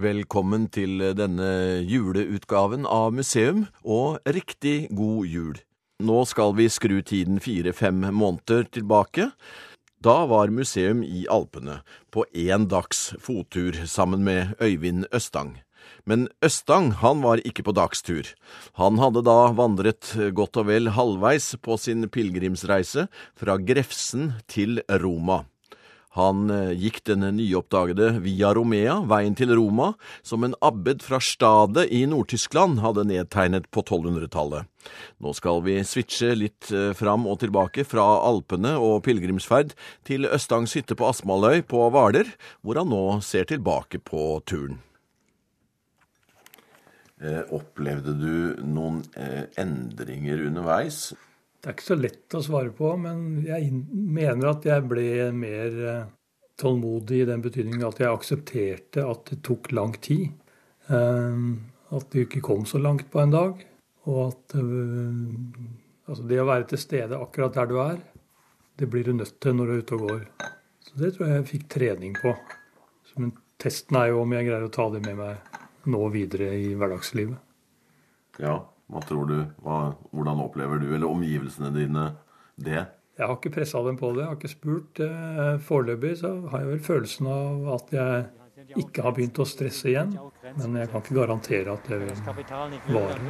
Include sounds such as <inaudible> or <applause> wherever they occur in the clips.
Velkommen til denne juleutgaven av museum, og riktig god jul. Nå skal vi skru tiden fire-fem måneder tilbake. Da var museum i Alpene, på én dags fottur sammen med Øyvind Østang. Men Østang han var ikke på dagstur. Han hadde da vandret godt og vel halvveis på sin pilegrimsreise fra Grefsen til Roma. Han eh, gikk den nyoppdagede Via Romea, veien til Roma, som en abbed fra Stade i Nord-Tyskland hadde nedtegnet på 1200-tallet. Nå skal vi switche litt eh, fram og tilbake fra Alpene og pilegrimsferd til Østangs hytte på Asmaløy på Hvaler, hvor han nå ser tilbake på turen. Eh, opplevde du noen eh, endringer underveis? Det er ikke så lett å svare på, men jeg mener at jeg ble mer eh, tålmodig i den betydningen at jeg aksepterte at det tok lang tid. At du ikke kom så langt på en dag. Og at altså det å være til stede akkurat der du er, det blir du nødt til når du er ute og går. Så det tror jeg jeg fikk trening på. Men testen er jo om jeg greier å ta det med meg nå videre i hverdagslivet. Ja, hva tror du? Hva, hvordan opplever du, eller omgivelsene dine, det? Jeg har ikke pressa dem på det, jeg har ikke spurt. Eh, foreløpig så har jeg vel følelsen av at jeg ikke har begynt å stresse igjen. Men jeg kan ikke garantere at det vil vare.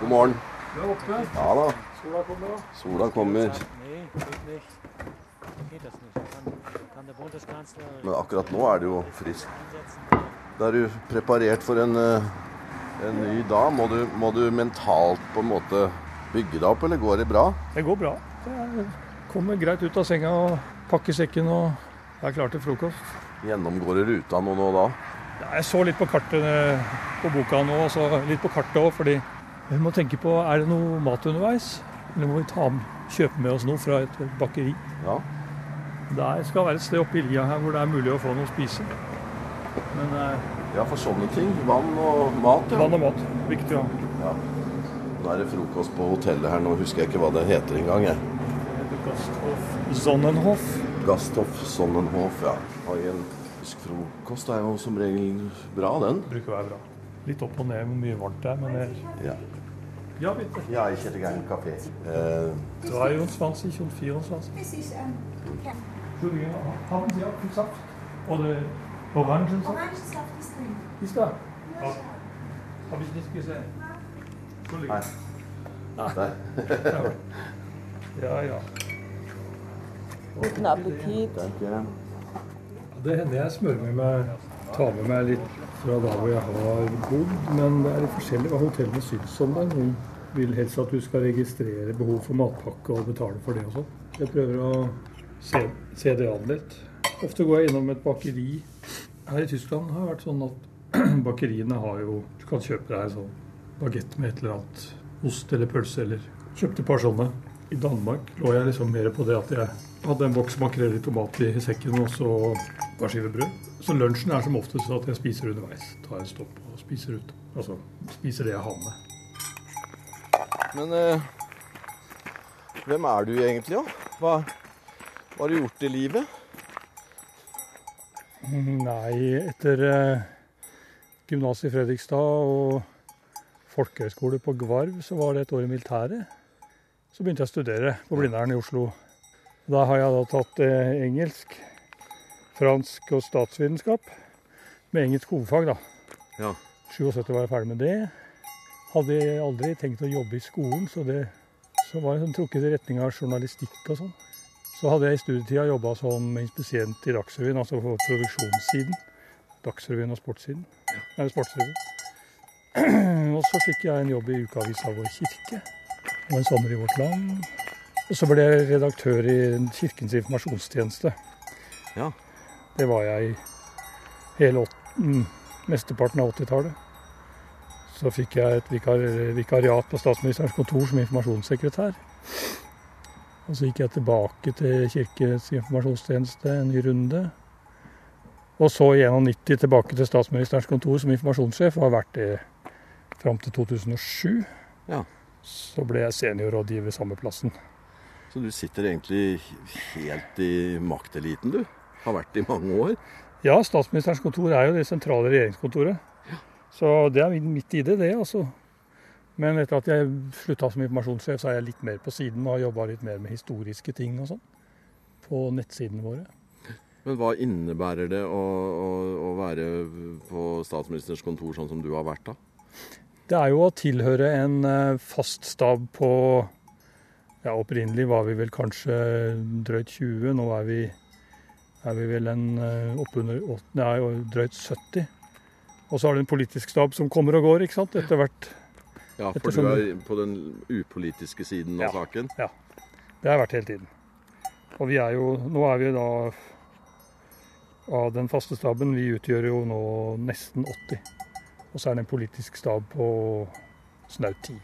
God morgen. Du er oppe? Ja da. Sola kommer. Sola kommer. Men akkurat nå er det jo friskt. Da er du preparert for en, eh, en ny dag. Må du, må du, mentalt på en måte bygge deg opp, eller går det bra? Det går bra. Jeg kommer greit ut av senga og pakker sekken og er klar til frokost. Gjennomgår du ruta nå, nå da? Ja, jeg så litt på kartet eh, på boka nå, og så litt på kartet òg, fordi vi må tenke på er det noe mat underveis. Eller må vi ta, kjøpe med oss noe fra et bakeri? Ja. Det skal være et sted oppe i lia her hvor det er mulig å få noe å spise. Men, eh, ja, for sånne ting. Vann og mat. Ja. Vann og mat. Viktig å ha. Ja. Nå er det frokost på hotellet her. Nå husker jeg ikke hva det heter engang. Gasthof Sonnenhof. Gasthof Sonnenhof, ja. Har en frokost er jo som regel bra, den. Bruker å være bra. Litt opp og ned hvor mye varmt der, men det ja. Ja, bitte. Ja, ich hätte gerne Kaffee. Äh, 23 und 24. Entschuldigung, haben Sie auch Saft? Oder Orangensaft? Orangensaft ist drin. Ist da? Ja. Habe ich nicht gesehen. Entschuldigung. Ah. <laughs> ja, ja. Guten Appetit. Danke. Det hender jeg smører med meg, tar med meg litt fra da hvor jeg har bodd, men det er litt forskjellig hva hotellene syns om deg. Noen vil helst at du skal registrere behov for matpakke og betale for det og sånn. Jeg prøver å se, se, det an litt. Ofte går jeg innom et bakeri. Her i Tyskland har det vært sånn at <clears throat> bakeriene har jo Du kan kjøpe deg sånn bagett med et eller annet ost eller pølse eller Kjøpte et par sånne. I Danmark lå jeg liksom mer på det at jeg hadde en boks makrell i tomat i sekken og så par skiver brød. Så lunsjen er som oftest at jeg spiser underveis. Tar en stopp og spiser ut. Altså spiser det jeg har med. Men eh, hvem er du egentlig, da? Hva, hva, har du gjort i livet? Nei, etter eh, gymnaset i Fredrikstad og folkehøyskole på Gvarv, så var det et år i militæret. Så begynte jeg å studere på Blindern i Oslo. Da har jeg da tatt eh, engelsk, fransk og statsvitenskap. Med engelsk hovedfag, da. Ja. 77 var jeg ferdig med det. Hadde aldri tenkt å jobbe i skolen, så det så var jeg sånn trukket i retning av journalistikk og sånn. Så hadde jeg i studietida jobba som inspisient i Dagsrevyen, altså på produksjonssiden. Dagsrevyen og sportssiden. Nei, sportsrevyen. <clears throat> Og så fikk jeg en jobb i ukeavisa Vår Kirke og en sommer i Vårt Land. Og så ble jeg redaktør i Kirkens informasjonstjeneste. Ja. Det var jeg i hele mesteparten av 80-tallet. Så fikk jeg et vikariat på statsministerens kontor som informasjonssekretær. Og så gikk jeg tilbake til Kirkens informasjonstjeneste en ny runde. Og så i 91 tilbake til statsministerens kontor som informasjonssjef, og har vært det fram til 2007. Ja. Så ble jeg seniorrådgiver samme plassen. Så du sitter egentlig helt i makteliten, du? Har vært det i mange år? Ja, statsministerens kontor er jo det sentrale regjeringskontoret. Så det er mitt midt i det, det, altså. Men etter at jeg slutta som informasjonssjef, så er jeg litt mer på siden og har jobba litt mer med historiske ting og sånn. På nettsidene våre. Men hva innebærer det å, å, å være på statsministerens kontor sånn som du har vært, da? Det er jo å tilhøre en eh, fast stab på Ja, opprinnelig var vi vel kanskje drøyt 20. Nå er vi, er vi vel en eh, oppunder Nei, drøyt 70. Og så har du en politisk stab som kommer og går, ikke sant. Etter hvert. Ja, for Ettersom du er på den upolitiske siden av Ja. saken? Det har jeg vært hele tiden. Og vi er jo Nå er vi da av den faste staben. Vi utgjør jo nå nesten 80. Og så er det en politisk stab på snaut 10.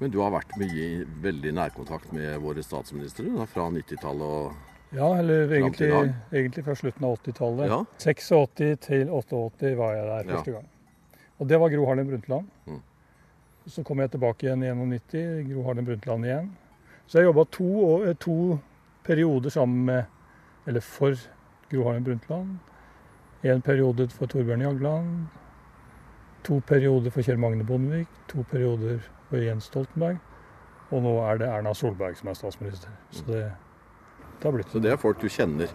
Men du har vært mye veldig nærkontakt med våre statsministre da, fra 90-tallet og Ja, eller egentlig, egentlig fra slutten av 80-tallet. Ja. 86 til 88 var jeg der Ja. første gang. Og det var Gro Harlem Brundtland. Mm. Så kom jeg tilbake igjen i 91, Gro Harlem Brundtland igjen. Så jeg jobba to, eh, to perioder sammen med, eller for Gro Harlem Brundtland. En periode for Torbjørn Jagland. To perioder for Kjell Magne Bondevik. To perioder for Jens Stoltenberg. Og nå er det Erna Solberg som er statsminister. Så det, Så det er folk du kjenner.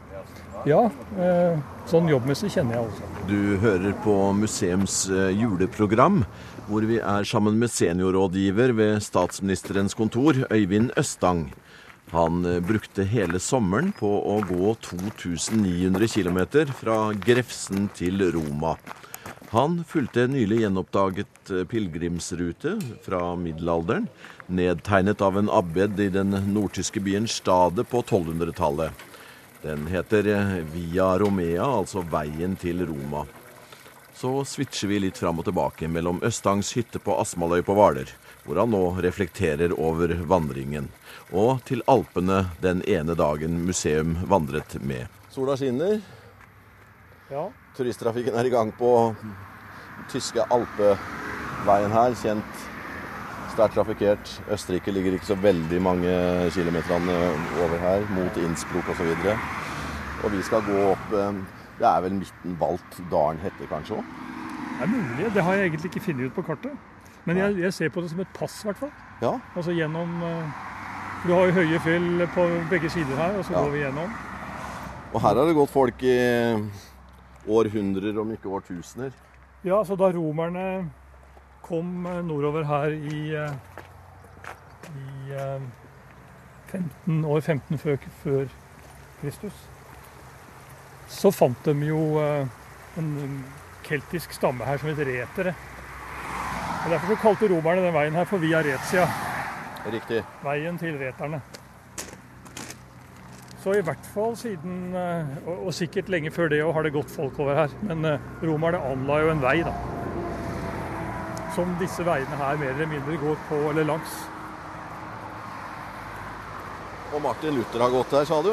ja, eh, sånn jobbmessig kjenner jeg også. Du hører på museums eh, juleprogram, hvor vi er sammen med seniorrådgiver ved statsministerens kontor, Øyvind Østang. Han eh, brukte hele sommeren på å gå 2900 km fra Grefsen til Roma. Han fulgte en nylig gjenoppdaget eh, pilegrimsrute fra middelalderen, nedtegnet av en abbed i den nordtyske byen Stade på 1200-tallet. Den heter eh, Via Romea, altså veien til Roma. Så switcher vi litt fram og tilbake mellom Østangs hytte på Asmaløy på Hvaler, hvor han nå reflekterer over vandringen, og til Alpene den ene dagen museum vandret med. Sola skinner, Ja, turisttrafikken er i gang på tyske alpeveien her, kjent sterkt trafikkert. Østerrike ligger ikke så veldig mange kilometerne over her, mot Innsbruck osv. Og, så og vi skal gå opp eh, Det er vel midten Valt dalen heter kanskje òg? det er mulig. Det har jeg egentlig ikke funnet ut på kartet. Men jeg, jeg ser på det som et pass, i hvert fall. Ja. Altså gjennom eh, Du har jo høye fjell på begge sider her, og så Ja. går vi gjennom. Og her har det gått folk i århundrer, om ikke årtusener. Ja, så da romerne kom eh, nordover her i, eh, i eh, 15, år 15 før, før Kristus, så fant de jo eh, en keltisk stamme her som het retere. Og Derfor så kalte romerne den veien her for Via Retia, Riktig. veien til reterne. Så i hvert fall siden, eh, og sikkert lenge før det har det gått folk over her. Men eh, romerne anla jo en vei, da. Som disse veiene her mer eller mindre går på eller langs. Og Martin Luther har gått her, sa du?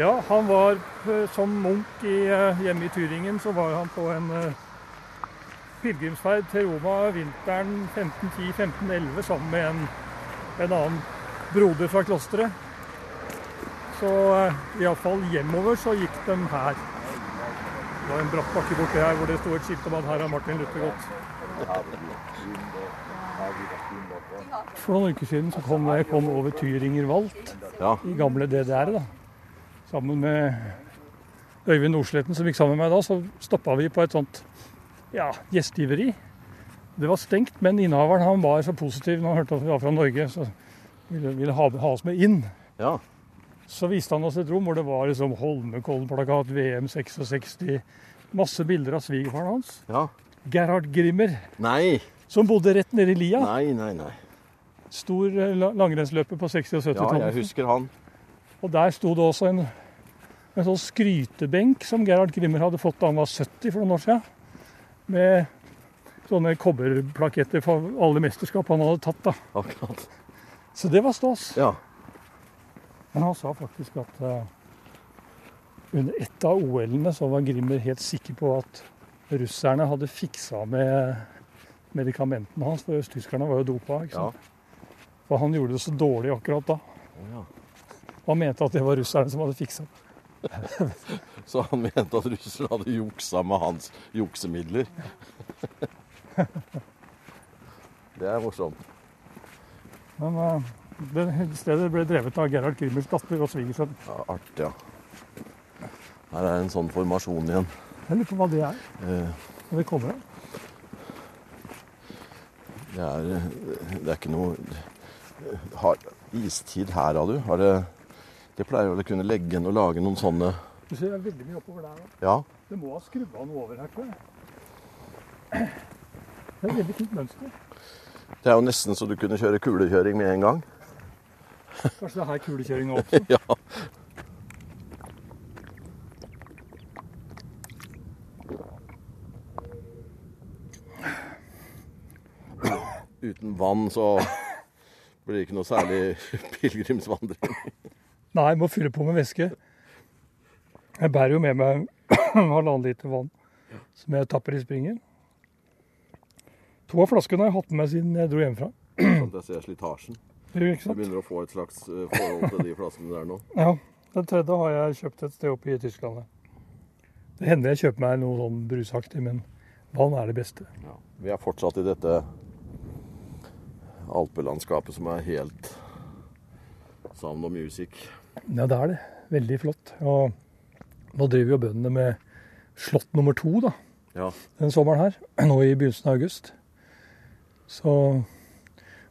Ja, han var eh, som munk i, hjemme i Tyringen, så var han på en pilegrimsferd til Roma vinteren 1510-1511 sammen med en, en annen broder fra klosteret. Så uh, iallfall hjemover så gikk de her. Det var en bratt bakke borti her hvor det sto et skilt om at her har Martin Luther gått. For noen uker siden så kom jeg kom over Tyringer Walt Ja. i gamle DDR, da. Sammen med Øyvind Nordsletten som gikk sammen med meg da, så stoppa vi på et sånt ja, gjestgiveri. Det var stengt, men innehaveren han var så positiv når han hørte at vi var fra Norge, så ville, ville ha, ha oss med inn. ja. Så viste han oss et rom hvor det var liksom Holmenkollen-plakat, VM 66, masse bilder av svigerfaren hans. Ja. Gerhard Grimmer, Nei. som bodde rett nede i lia. Nei, nei, nei. Stor eh, langrennsløper på 60- og 70-tallet. Ja, jeg husker han. Og der sto det også en, en sånn skrytebenk som Gerhard Grimmer hadde fått da han var 70 for noen år siden. Med sånne kobberplaketter for alle mesterskap han hadde tatt. da. Akkurat. Så det var stas. Ja. Men han sa faktisk at eh, under ett av OL-ene så var Grimmer helt sikker på at russerne hadde fiksa med medikamentene hans, for østtyskerne var jo dopa. ikke Ja. sant? For han gjorde det så dårlig akkurat da. ja. Han mente at det var russerne som hadde fiksa. <laughs> Så han mente at russerne hadde juksa med hans juksemidler. <laughs> Det er morsomt. Men eh, det stedet ble drevet av Gerhard Krimmers datter og svigersønn. Ja, artig, ja. Her er en sånn formasjon igjen. Jeg lurer på hva det er. Eh, Når vi kommer her. Det er, det er ikke noe har, Istid her, har du? Har det, de pleier vel å kunne legge inn og lage noen sånne Du ser det er veldig mye oppover der. Da. Ja. Det må ha skrubba noe over her, tror jeg. Det er et veldig fint mønster. Det er jo nesten så du kunne kjøre kulekjøring med en gang. Kanskje det er her kulekjøringa <laughs> også. Ja. Uten vann så blir det ikke noe særlig pilegrimsvandring. Nei, jeg må fylle på med væske. Jeg bærer jo med meg <clears throat> halvannen liter vann som jeg tapper i springen. To av flaskene har jeg hatt med meg siden jeg dro hjemmefra. Sånn at jeg ser slitasjen. Jo Du Ikke sant? begynner å få et slags eh, forhold til de flaskene der nå. <laughs> Ja. Den tredje har jeg kjøpt et sted oppe i Tyskland. Det hender jeg kjøper meg noe sånn brusaktig, men vann er det beste. Ja. Vi er fortsatt i dette alpelandskapet som er helt sound og music. Ja, det er det. Veldig flott. Og nå driver jo bøndene med slott nummer to da, Ja. den sommeren her. Nå i begynnelsen av august. Så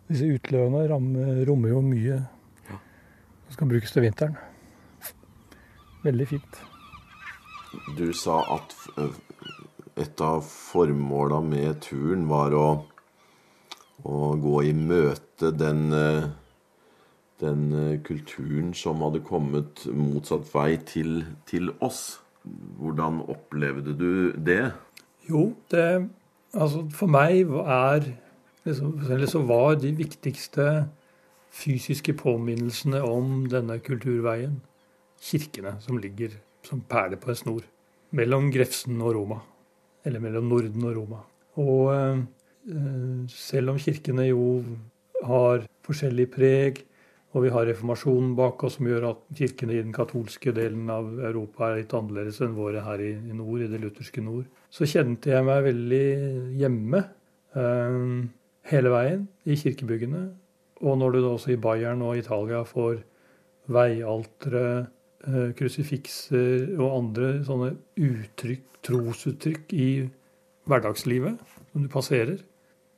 disse utløpene rammer, rommer jo mye som skal brukes til vinteren. Veldig fint. Du sa at et av formåla med turen var å, å gå i møte den, eh, den eh, kulturen som hadde kommet motsatt vei til, til oss. Hvordan opplevde du det? Jo, det Altså, for meg er eller så var de viktigste fysiske påminnelsene om denne kulturveien kirkene som ligger som perler på en snor mellom Grefsen og Roma. Eller mellom Norden og Roma. Og eh, selv om kirkene jo har forskjellig preg, og vi har reformasjonen bak oss som gjør at kirkene i den katolske delen av Europa er litt annerledes enn våre her i, i nord, i det lutherske nord, så kjente jeg meg veldig hjemme eh, hele veien i kirkebyggene. Og når du da også i Bayern og Italia får veialtere, eh, krusifikser og andre sånne uttrykk, trosuttrykk i hverdagslivet som du passerer,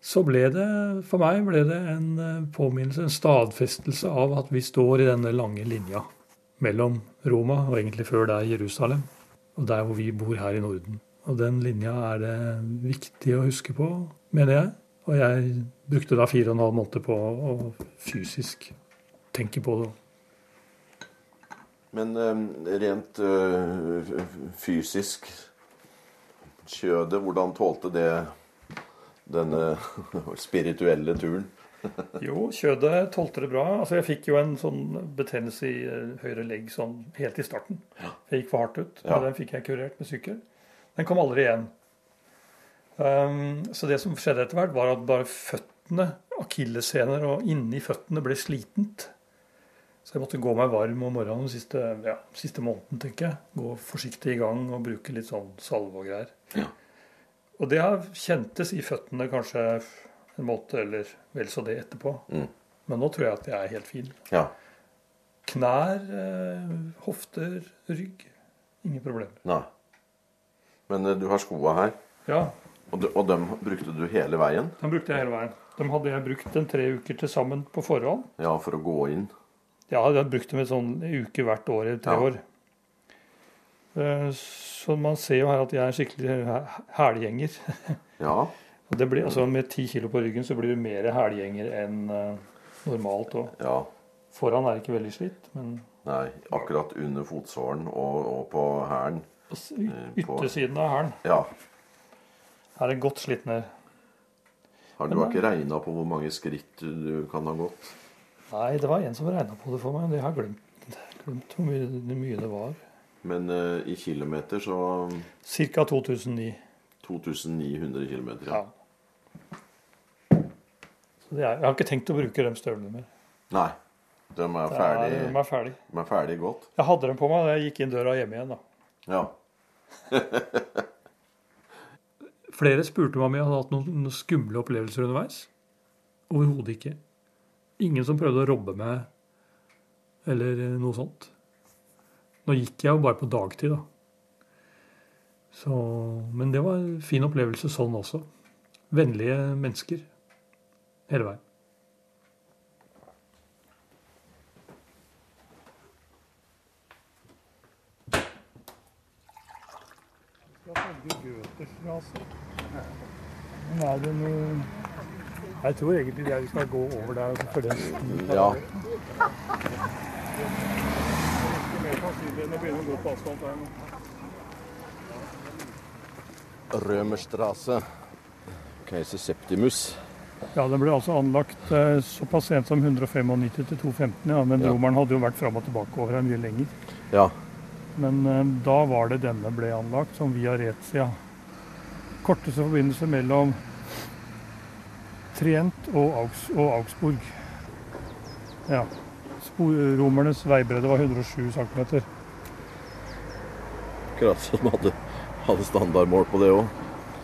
så ble det for meg ble det en eh, påminnelse, en stadfestelse av at vi står i denne lange linja mellom Roma og egentlig før det er Jerusalem, og der hvor vi bor her i Norden. Og den linja er det viktig å huske på, mener jeg. Og jeg brukte da fire og en halv måned på å fysisk tenke på det. Men eh, rent eh, fysisk Kjødet, hvordan tålte det denne <laughs> spirituelle turen? <laughs> Jo, kjødet tålte det bra. Altså, jeg fikk jo en sånn betennelse i eh, høyre legg sånn helt i starten. Jeg gikk for hardt ut. Ja. Den fikk jeg kurert med sykkel. Den kom aldri igjen. Um, så det som skjedde etter hvert, var at bare føttene, akillessener og inni føttene ble slitent. Så jeg måtte gå meg varm om morgenen den siste, ja, siste måneden, tenker jeg. Gå forsiktig i gang og bruke litt sånn salve og greier. Ja. Og det har kjentes i føttene kanskje en måte eller vel så det etterpå. Mm. Men nå tror jeg at jeg er helt fin. Ja. Knær, eh, hofter, rygg. Ingen problemer. Nei. Men eh, du har skoa her, Ja, og, de, og dem brukte du hele veien? Dem brukte jeg hele veien. De hadde jeg brukt en tre uker til sammen på forhånd. Ja, for å gå inn? Ja, jeg hadde brukt dem en sånn uke hvert år i tre Ja. år. Eh, Så man ser jo her at jeg er skikkelig hæ- hælgjenger. <laughs> Ja. Blir, altså Med ti kilo på ryggen så blir du mer hælgjenger enn eh, normalt. Og ja. foran er ikke veldig slitt, men Nei, akkurat under fotsålen og, og på hælen. y- yttersiden av hælen Ja. Er det godt slitt ned. Har du har ikke regna på hvor mange skritt du kan ha gått? Nei, det var en som regna på det for meg, men jeg har glemt, glemt hvor mye, mye det var. Men uh, i kilometer så Ca. 2009. 2900 km. Ja. Så det er, jeg har ikke tenkt å bruke de støvlene mer. Nei. De er Ja, ferdig, de er ferdig. de er ferdig godt. Jeg hadde dem på meg da jeg gikk inn døra hjemme igjen. da. Ja. <laughs> Flere spurte meg om jeg hadde hatt noen, skumle opplevelser underveis. Overhodet ikke. Ingen som prøvde å robbe meg eller noe sånt. Nå gikk jeg jo bare på dagtid, da. Så, men det var en fin opplevelse sånn også. Vennlige mennesker hele veien. Men er det noe Jeg tror egentlig jeg skal gå over der og følge en ja. Rømerstrasse. Keiser Septimus. Ja, den ble altså anlagt eh, såpass sent som 195 til 215, ja, men Ja. romeren hadde jo vært fram og tilbake over her mye lenger. Ja. Men eh, da var det denne ble anlagt, som via Retia. Korteste forbindelse mellom Trient og, Augs og Augsburg. Ja. Romernes veibredde var 107 cm. Akkurat som de hadde, hadde standardmål på det òg.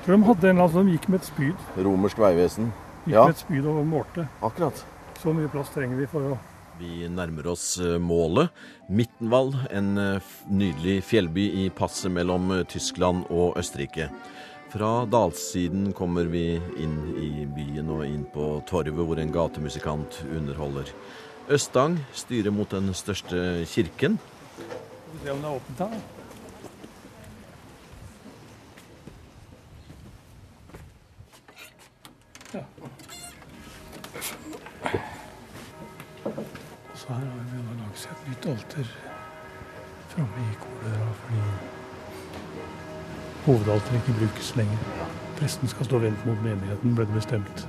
Tror de hadde en eller annen som gikk med et spyd. Romersk veivesen. Gikk Ja. med et spyd og målte. Akkurat. Så mye plass trenger vi for å Vi nærmer oss eh, målet. Mittenwald, en eh, nydelig fjellby i passet mellom eh, Tyskland og Østerrike. Fra dalsiden kommer vi inn i byen og inn på torvet hvor en gatemusikant underholder. Østang styrer mot den største kirken. Skal vi se om det er åpent her. Ja. Så her har vi laget seg et nytt alter framme i koret fordi hovedalteret ikke brukes lenger. Presten skal stå vendt mot menigheten, ble det bestemt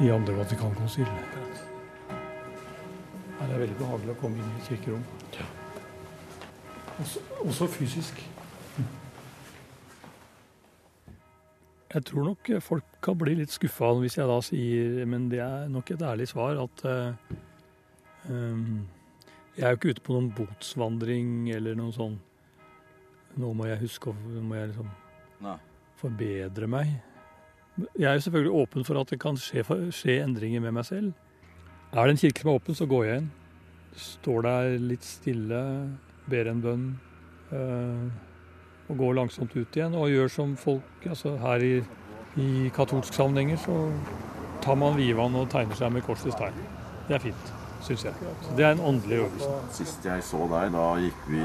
i andre Vatikankonsil. Her er det veldig behagelig å komme inn i et kirkerom. Også, også fysisk. Jeg tror nok folk kan bli litt skuffa hvis jeg da sier, men det er nok et ærlig svar, at uh, um, jeg er jo ikke ute på noen botsvandring eller noe sånn Nå må jeg huske å nå må jeg liksom Nei. forbedre meg. Jeg er jo selvfølgelig åpen for at det kan skje, skje endringer med meg selv. Er det en kirke som er åpen, så går jeg inn. Står der litt stille, ber en bønn. Øh, og går langsomt ut igjen og gjør som folk altså Her i, i katolsk sammenhenger så tar man vivan og tegner seg med kors i stein. Det er fint, syns jeg. Så det er en åndelig øvelse. Sist jeg så deg, da gikk vi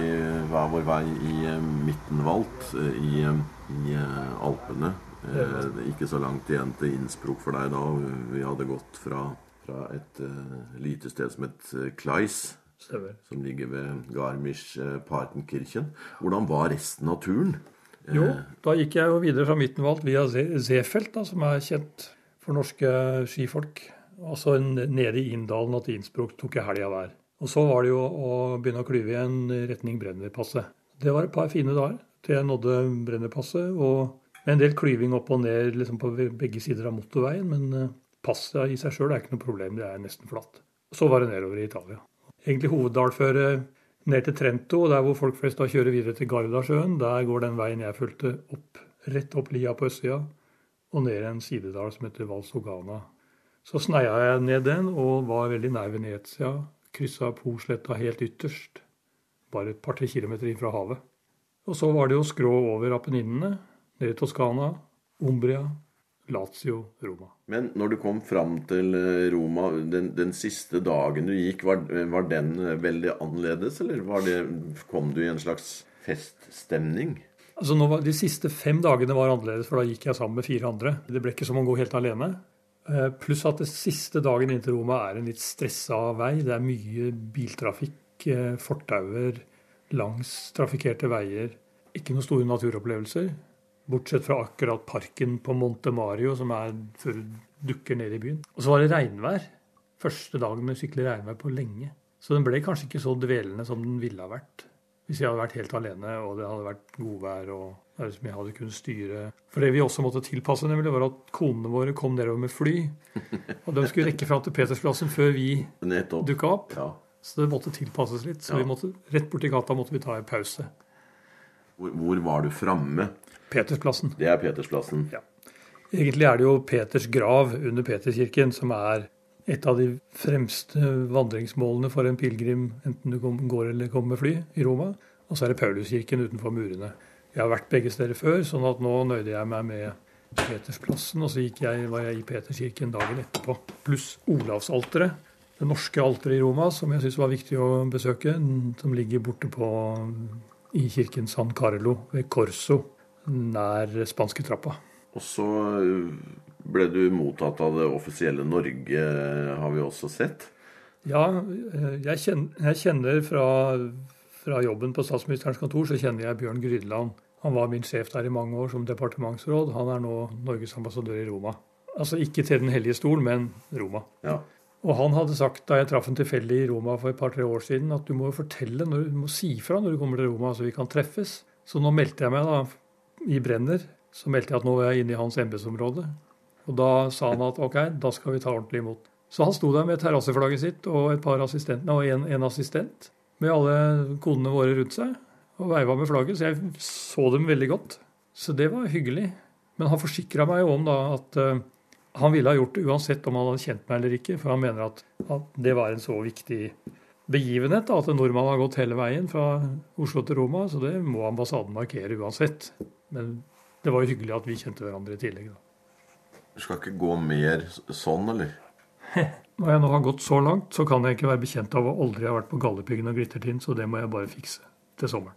hver vår vei i eh, Mittenwald eh, i, eh, i eh, Alpene. Det ikke så langt igjen til Innsbruck for deg da. Vi hadde gått fra, fra et lite sted som het Kleis, Stemmer. som ligger ved Garmisch-Partenkirchen. Hvordan var resten av turen? Jo, da gikk jeg jo videre fra Mittenwald via Se- Seefeld, som er kjent for norske skifolk. Altså nede i Inndalen og til Innsbruck tok jeg helga der. Og så var det jo å begynne å klyve igjen retning Brennerpasset. Det var et par fine dager til jeg nådde Brennerpasset, og med en del klyving opp og ned liksom på begge sider av motorveien. Men eh, passet i seg sjøl er ikke noe problem, det er nesten flatt. Så var det nedover i Italia. Egentlig hoveddalføre ned til Trento, der hvor folk flest da kjører videre til Gardasjøen. Der går den veien jeg fulgte opp, rett opp lia på østsida, og ned en sidedal som heter Valsogana. Så sneia jeg ned den og var veldig nær Venezia. Kryssa Posletta helt ytterst, bare et par-tre kilometer inn fra havet. Og så var det jo skrå over Apenninene, ned i Toskana, Umbria, Lazio, Roma. Men når du kom fram til eh, Roma, den, den siste dagen du gikk, var, var den eh, veldig annerledes, eller var det, kom du i en slags feststemning? Altså var, De siste fem dagene var annerledes, for da gikk jeg sammen med fire andre. Det ble ikke som å gå helt alene. Eh, Pluss at det siste dagen inn til Roma er en litt stressa vei. Det er mye biltrafikk, eh, fortauer langs trafikkerte veier. Ikke noen store naturopplevelser. Bortsett fra akkurat parken på Monte Mario, som er før du dukker ned i byen. Og så var det regnvær. Første dagen med skikkelig regnvær på lenge. Så den ble kanskje ikke så dvelende som den ville ha vært. Hvis jeg hadde vært helt alene og det hadde vært godvær og som jeg hadde kunnet styre. For det vi også måtte tilpasse, nemlig var at konene våre kom nedover med fly. Og de skulle rekke fram til Petersplassen før vi dukka opp. Ja. Så det måtte tilpasses litt. Så Ja. vi måtte, rett borti gata måtte vi ta en pause. Hvor, hvor var du framme? Petersplassen. Det er Petersplassen. Ja. Egentlig er det jo Peters grav under Peterskirken som er et av de fremste vandringsmålene for en pilegrim, enten du går eller kommer med fly, i Roma. Og så er det Pauluskirken utenfor murene. Jeg har vært begge steder før, sånn at nå nøyde jeg meg med Petersplassen, og så jeg, var jeg i Peterskirken dagen etterpå. Pluss Olavsalteret, det norske alteret i Roma, som jeg syns var viktig å besøke, som ligger borte på i kirken San Carlo ved Corso, nær spansketrappa. Og så øh, ble du mottatt av det offisielle Norge, har vi også sett. Ja, eh, jeg kjenner, fra, fra jobben på statsministerens kontor, så kjenner jeg Bjørn Grydland. Han var min sjef der i mange år som departementsråd. Han er nå Norges ambassadør i Roma. Altså ikke til Den hellige stol, men Roma. Ja. Og han hadde sagt da jeg traff ham tilfeldig i Roma for et par-tre år siden, at du må fortelle, når, du må si fra når du kommer til Roma, så vi kan treffes. Så nå meldte jeg meg da i Brenner. Så meldte jeg at nå var jeg inne i hans embetsområde. Og da sa han at ok, da skal vi ta ordentlig imot. Så han sto der med terrasseflagget sitt og et par assistenter, og en, en assistent med alle kodene våre rundt seg og veiva med flagget, så jeg så dem veldig godt. Så det var hyggelig. Men han forsikra meg jo om da at uh, han ville ha gjort det uansett om han hadde kjent meg eller ikke, for han mener at, at det var en så viktig begivenhet da, at en nordmann har gått hele veien fra Oslo til Roma, så det må ambassaden markere uansett. Men det var jo hyggelig at vi kjente hverandre i tillegg. da. Du skal ikke gå mer sånn, eller? <laughs> Når jeg nå har gått så langt, så kan jeg ikke være bekjent av å aldri ha vært på Galdhøpiggen og Glittertind, så det må jeg bare fikse til sommeren.